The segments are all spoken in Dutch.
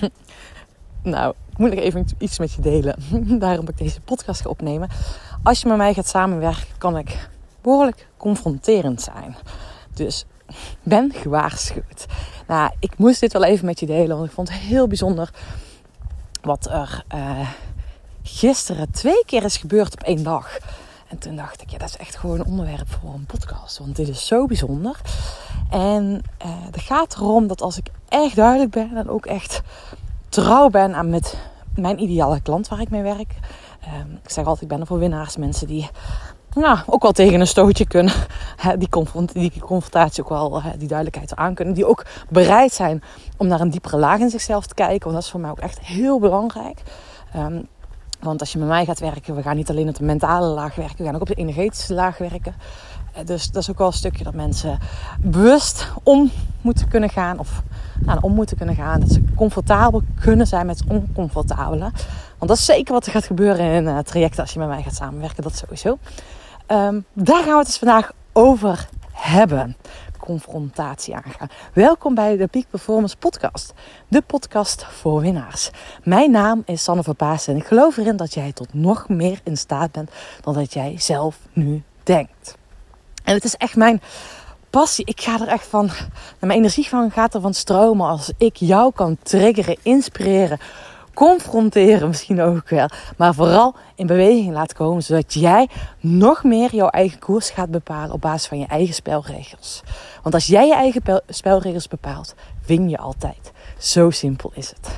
nou, ik moet nog even iets met je delen. Daarom heb ik deze podcast ga opnemen. Als je met mij gaat samenwerken, kan ik behoorlijk confronterend zijn. Dus ben gewaarschuwd. Nou, ik moest dit wel even met je delen, want ik vond het heel bijzonder wat er uh, gisteren twee keer is gebeurd op één dag. En toen dacht ik, ja, dat is echt gewoon een onderwerp voor een podcast. Want dit is zo bijzonder. En uh, het gaat erom dat als ik echt duidelijk ben en ook echt trouw ben aan met mijn ideale klant waar ik mee werk. Uh, ik zeg altijd, ik ben er voor winnaars. Mensen die nou, ook wel tegen een stootje kunnen. Die, die confrontatie ook wel, die duidelijkheid aan kunnen. Die ook bereid zijn om naar een diepere laag in zichzelf te kijken. Want dat is voor mij ook echt heel belangrijk. Um, want als je met mij gaat werken, we gaan niet alleen op de mentale laag werken, we gaan ook op de energetische laag werken. Eh, dus dat is ook wel een stukje dat mensen bewust om moeten kunnen gaan. Of nou, om moeten kunnen gaan. Dat ze comfortabel kunnen zijn met het oncomfortabele. Want dat is zeker wat er gaat gebeuren in uh, trajecten als je met mij gaat samenwerken. Dat sowieso. Um, daar gaan we het dus vandaag over hebben confrontatie aangaan. Welkom bij de Peak Performance Podcast, de podcast voor winnaars. Mijn naam is Sanne Verpaas en ik geloof erin dat jij tot nog meer in staat bent dan dat jij zelf nu denkt. En het is echt mijn passie. Ik ga er echt van, mijn energie van gaat er van stromen als ik jou kan triggeren, inspireren confronteren misschien ook wel. Maar vooral in beweging laten komen. Zodat jij nog meer jouw eigen koers gaat bepalen op basis van je eigen spelregels. Want als jij je eigen spelregels bepaalt, win je altijd. Zo simpel is het.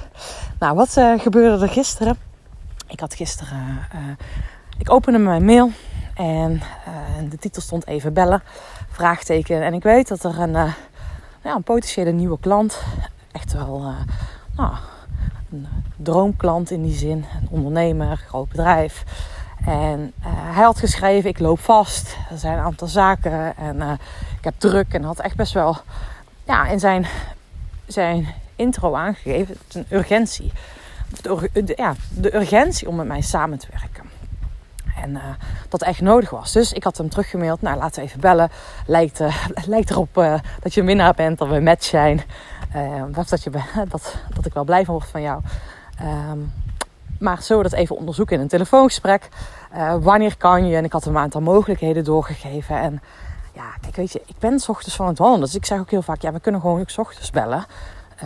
Nou, wat uh, gebeurde er gisteren? Ik had gisteren. Uh, ik opende mijn mail. En uh, de titel stond even bellen. Vraagteken. En ik weet dat er een, ja, een potentiële nieuwe klant. Echt wel. nou, een droomklant in die zin. Een ondernemer, groot bedrijf. En hij had geschreven, ik loop vast. Er zijn een aantal zaken en ik heb druk. En had echt best wel ja, in zijn, zijn intro aangegeven, het een urgentie. De, ja, de urgentie om met mij samen te werken. En uh, dat echt nodig was. Dus ik had hem teruggemaild. Nou, laten we even bellen. Lijkt, lijkt erop dat je een winnaar bent, dat we een match zijn. Dat, je, dat, dat ik wel blij van word van jou. Um, maar we dat even onderzoeken in een telefoongesprek? Wanneer kan je? En ik had hem een aantal mogelijkheden doorgegeven. En ja, kijk, weet je, ik ben s ochtends van het wandelen. Dus ik zeg ook heel vaak, ja, we kunnen gewoon ook s ochtends bellen.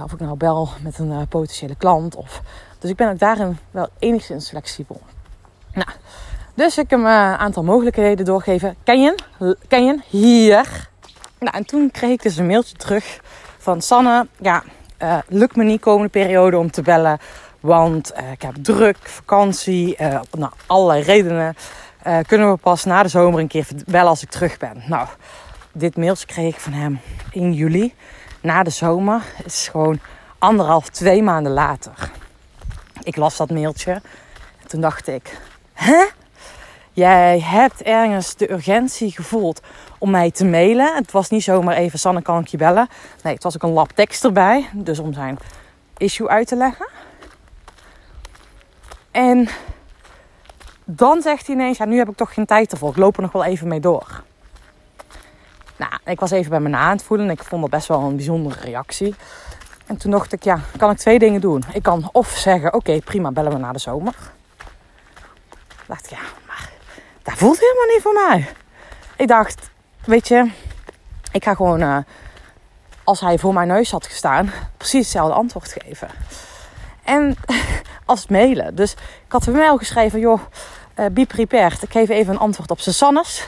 Of ik nou bel met een potentiële klant. Of... Dus ik ben ook daarin wel enigszins flexibel. Nou, dus ik hem een aantal mogelijkheden doorgeven. Ken je? Ken je? Hier. Nou, en toen kreeg ik dus een mailtje terug van Sanne, ja, uh, lukt me niet komende periode om te bellen. Want uh, ik heb druk, vakantie, uh, nou, allerlei redenen. kunnen we pas na de zomer een keer bellen als ik terug ben. Nou, dit mailtje kreeg ik van hem in juli. Na de zomer is gewoon anderhalf, twee maanden later. Ik las dat mailtje. En toen dacht ik, hè? Jij hebt ergens de urgentie gevoeld om mij te mailen. Het was niet zomaar even, Sanne, kan ik je bellen? Nee, het was ook een lab tekst erbij. Dus om zijn issue uit te leggen. En dan zegt hij ineens, ja, nu heb ik toch geen tijd ervoor. Ik loop er nog wel even mee door. Nou, ik was even bij me na aan het voelen. En ik vond dat best wel een bijzondere reactie. En toen dacht ik, ja, kan ik twee dingen doen. Ik kan of zeggen, oké, prima, bellen we na de zomer. dacht ik, ja, maar dat voelt helemaal niet voor mij. Ik dacht, weet je, ik ga gewoon, uh, als hij voor mijn neus had gestaan, precies hetzelfde antwoord geven. En als mailen. Dus ik had hem mail geschreven, joh, uh. Ik geef even een antwoord op Susannes.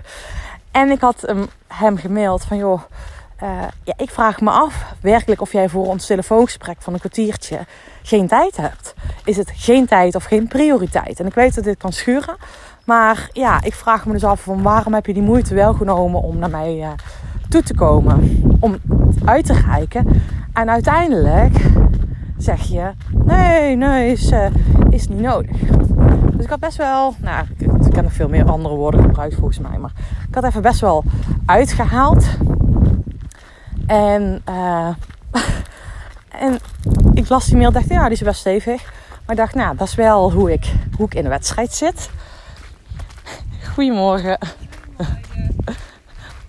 en ik had hem, hem gemaild van, joh, uh, ja, ik vraag me af werkelijk of jij voor ons telefoongesprek van een kwartiertje geen tijd hebt. Is het geen tijd of geen prioriteit? En ik weet dat dit kan schuren. Maar ja, ik vraag me dus af van waarom heb je die moeite wel genomen om naar mij uh, toe te komen. Om uit te kijken. En uiteindelijk zeg je, nee, nee, is, uh, is niet nodig. Dus ik had best wel, nou, ik, heb nog veel meer andere woorden gebruikt volgens mij. Maar ik had even best wel uitgehaald. En, uh, en ik las die mail dacht, ja, die is best stevig. Maar ik dacht, nou, dat is wel hoe ik, hoe ik in de wedstrijd zit. Goedemorgen.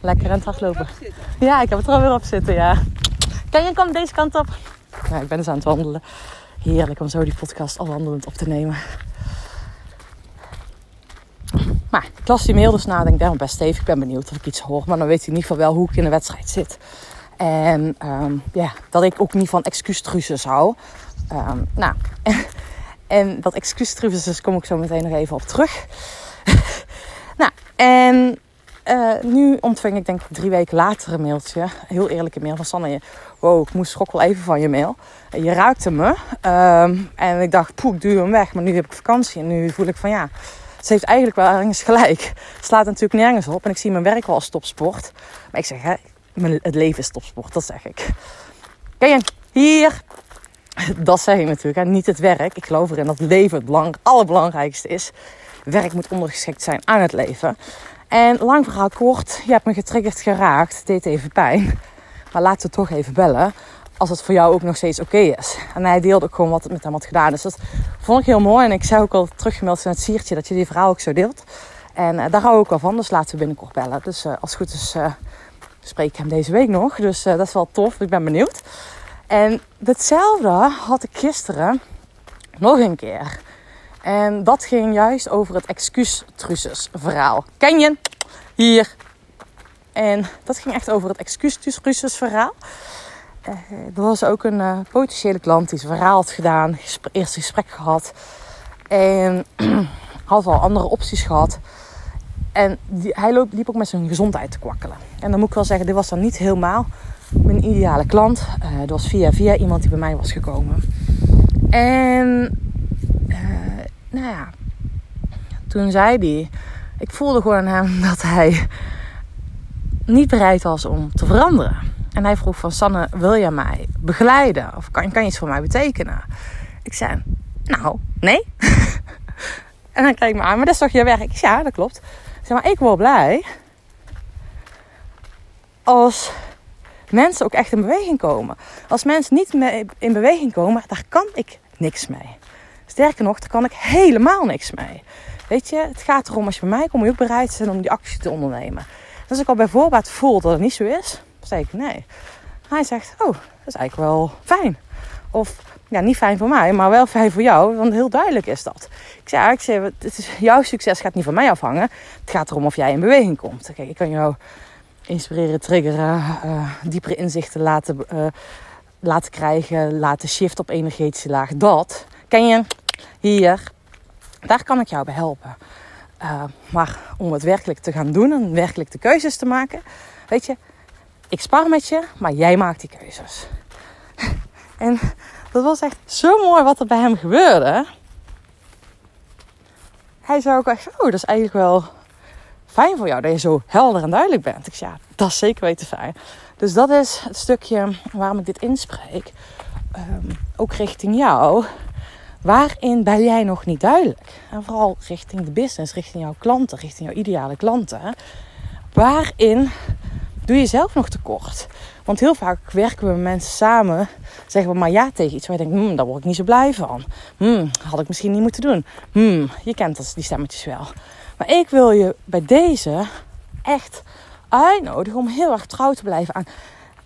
Lekker aan het hardlopen. Ja, ik heb het er alweer op zitten, ja. Kan je, kom deze kant op. Nou, ik ben dus aan het wandelen. Heerlijk om zo die podcast al wandelend op te nemen. Maar ik las die mail dus na. Denk, ik best stevig. Ik ben benieuwd of ik iets hoor. Maar dan weet hij in ieder geval wel hoe ik in de wedstrijd zit. En ehm, ja, dat ik ook niet van excuustruces hou. Um, nou, en, dat excuustruces kom ik zo meteen nog even op terug. En uh, nu ontving ik denk ik drie weken later een mailtje. Heel eerlijke mail van Sanne. Wow, ik moest schrok wel even van je mail. Je raakte me. Um, en ik dacht, poeh, ik duw hem weg. Maar nu heb ik vakantie. En nu voel ik van ja, ze heeft eigenlijk wel ergens gelijk. Het slaat natuurlijk nergens op. En ik zie mijn werk wel als topsport. Maar ik zeg, hè, het leven is topsport. Dat zeg ik. Kijk, hier. Dat zeg ik natuurlijk. En niet het werk. Ik geloof erin dat het leven het belang, allerbelangrijkste is. Werk moet ondergeschikt zijn aan het leven. En lang verhaal kort, je hebt me getriggerd geraakt. Het deed even pijn. Maar laten we toch even bellen. Als het voor jou ook nog steeds oké is. En hij deelde ook gewoon wat het met hem had gedaan. Dus dat vond ik heel mooi. En ik zei ook al teruggemeld in het siertje dat je die verhaal ook zo deelt. En uh, daar hou ik wel van. Dus laten we binnenkort bellen. Dus uh, als het goed is, uh, spreek ik hem deze week nog. Dus dat is wel tof. Ik ben benieuwd. En hetzelfde had ik gisteren nog een keer. En dat ging juist over het excuustruces verhaal. Ken je? Hier. En dat ging echt over het excuustruces verhaal. Uh, er was ook een uh, potentiële klant die zijn verhaal had gedaan. Eerst gesprek gehad. En had al andere opties gehad. En die, hij loop, liep ook met zijn gezondheid te kwakkelen. En dan moet ik wel zeggen, dit was dan niet helemaal mijn ideale klant. Uh, dat was via via iemand die bij mij was gekomen. En nou ja, toen zei hij, ik voelde gewoon aan hem dat hij niet bereid was om te veranderen. En hij vroeg van Sanne, wil jij mij begeleiden? Of kan, kan je iets voor mij betekenen? Ik zei, nou, nee. en dan kreeg ik me aan, maar dat is toch je werk? Ja, dat klopt. Ik maar ik word blij als mensen ook echt in beweging komen. Als mensen niet in beweging komen, daar kan ik niks mee. Sterker nog, daar kan ik helemaal niks mee. Weet je, het gaat erom als je bij mij komt, moet je ook bereid zijn om die actie te ondernemen. Dus als ik al bij voorbaat voel dat het niet zo is, zeg ik nee. Hij zegt, oh, dat is eigenlijk wel fijn. Of, ja, niet fijn voor mij, maar wel fijn voor jou, want heel duidelijk is dat. Ik zei, ik zeg, het is, jouw succes gaat niet van mij afhangen. Het gaat erom of jij in beweging komt. Kijk, ik kan jou inspireren, triggeren, uh, diepere inzichten laten, uh, laten krijgen, laten shift op energetische laag. Dat ken je hier, daar kan ik jou bij helpen. Uh, maar om het werkelijk te gaan doen en werkelijk de keuzes te maken, weet je, ik spar met je, maar jij maakt die keuzes. en dat was echt zo mooi wat er bij hem gebeurde. Hij zei ook echt, oh, dat is eigenlijk wel fijn voor jou dat je zo helder en duidelijk bent. Ik zei, ja, dat is zeker weten fijn. Dus dat is het stukje waarom ik dit inspreek. Um, ook richting jou. Waarin ben jij nog niet duidelijk? En vooral richting de business, richting jouw klanten, richting jouw ideale klanten. Waarin doe je zelf nog tekort? Want heel vaak werken we met mensen samen, zeggen we maar ja tegen iets waar je denkt, hmm, daar word ik niet zo blij van. Hmm, had ik misschien niet moeten doen. Hmm, je kent die stemmetjes wel. Maar ik wil je bij deze echt uitnodigen om heel erg trouw te blijven aan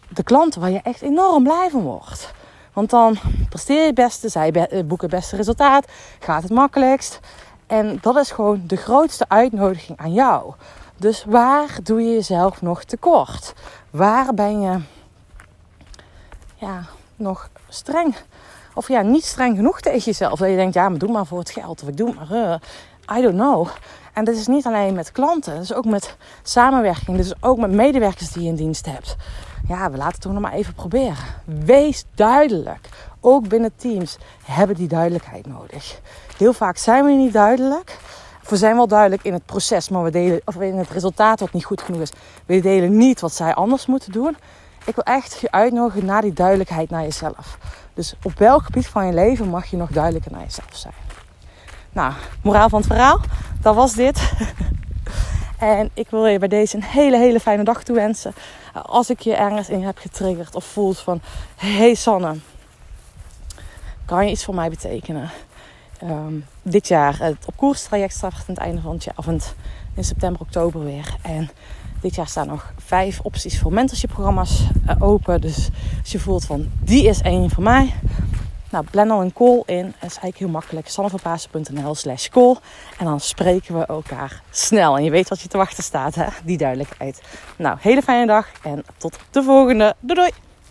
de klanten waar je echt enorm blij van wordt. Want dan presteer je het beste, zij eh, boeken het beste resultaat, gaat het makkelijkst. En dat is gewoon de grootste uitnodiging aan jou. Dus waar doe je jezelf nog tekort? Waar ben je ja, nog streng? Of ja, niet streng genoeg tegen jezelf. Dat je denkt, ja, maar doe maar voor het geld. Of ik doe maar, uh, I don't know. En dit is niet alleen met klanten. Het is ook met samenwerking. Dit is ook met medewerkers die je in dienst hebt ja, we laten het toch nog maar even proberen. Wees duidelijk. Ook binnen teams hebben die duidelijkheid nodig. Heel vaak zijn we niet duidelijk. We zijn wel duidelijk in het proces, maar we delen, of in het resultaat wat niet goed genoeg is. We delen niet wat zij anders moeten doen. Ik wil echt je uitnodigen naar die duidelijkheid naar jezelf. Dus op welk gebied van je leven mag je nog duidelijker naar jezelf zijn? Nou, moraal van het verhaal, dat was dit. en ik wil je bij deze een hele, hele fijne dag toewensen als ik je ergens in heb getriggerd of voelt van... Hey Sanne, kan je iets voor mij betekenen? Um, dit jaar het op koers traject start aan het einde van het jaar. In september, oktober weer. En Dit jaar staan nog vijf opties voor mentorship-programma's uh, open. Dus als je voelt van die is één van mij, nou, plan al een call in. Dat is eigenlijk heel makkelijk. sanneverpaasen.nl slash call. En dan spreken we elkaar snel. En je weet wat je te wachten staat, hè? Die duidelijkheid. Nou, hele fijne dag en tot de volgende. Doei doei!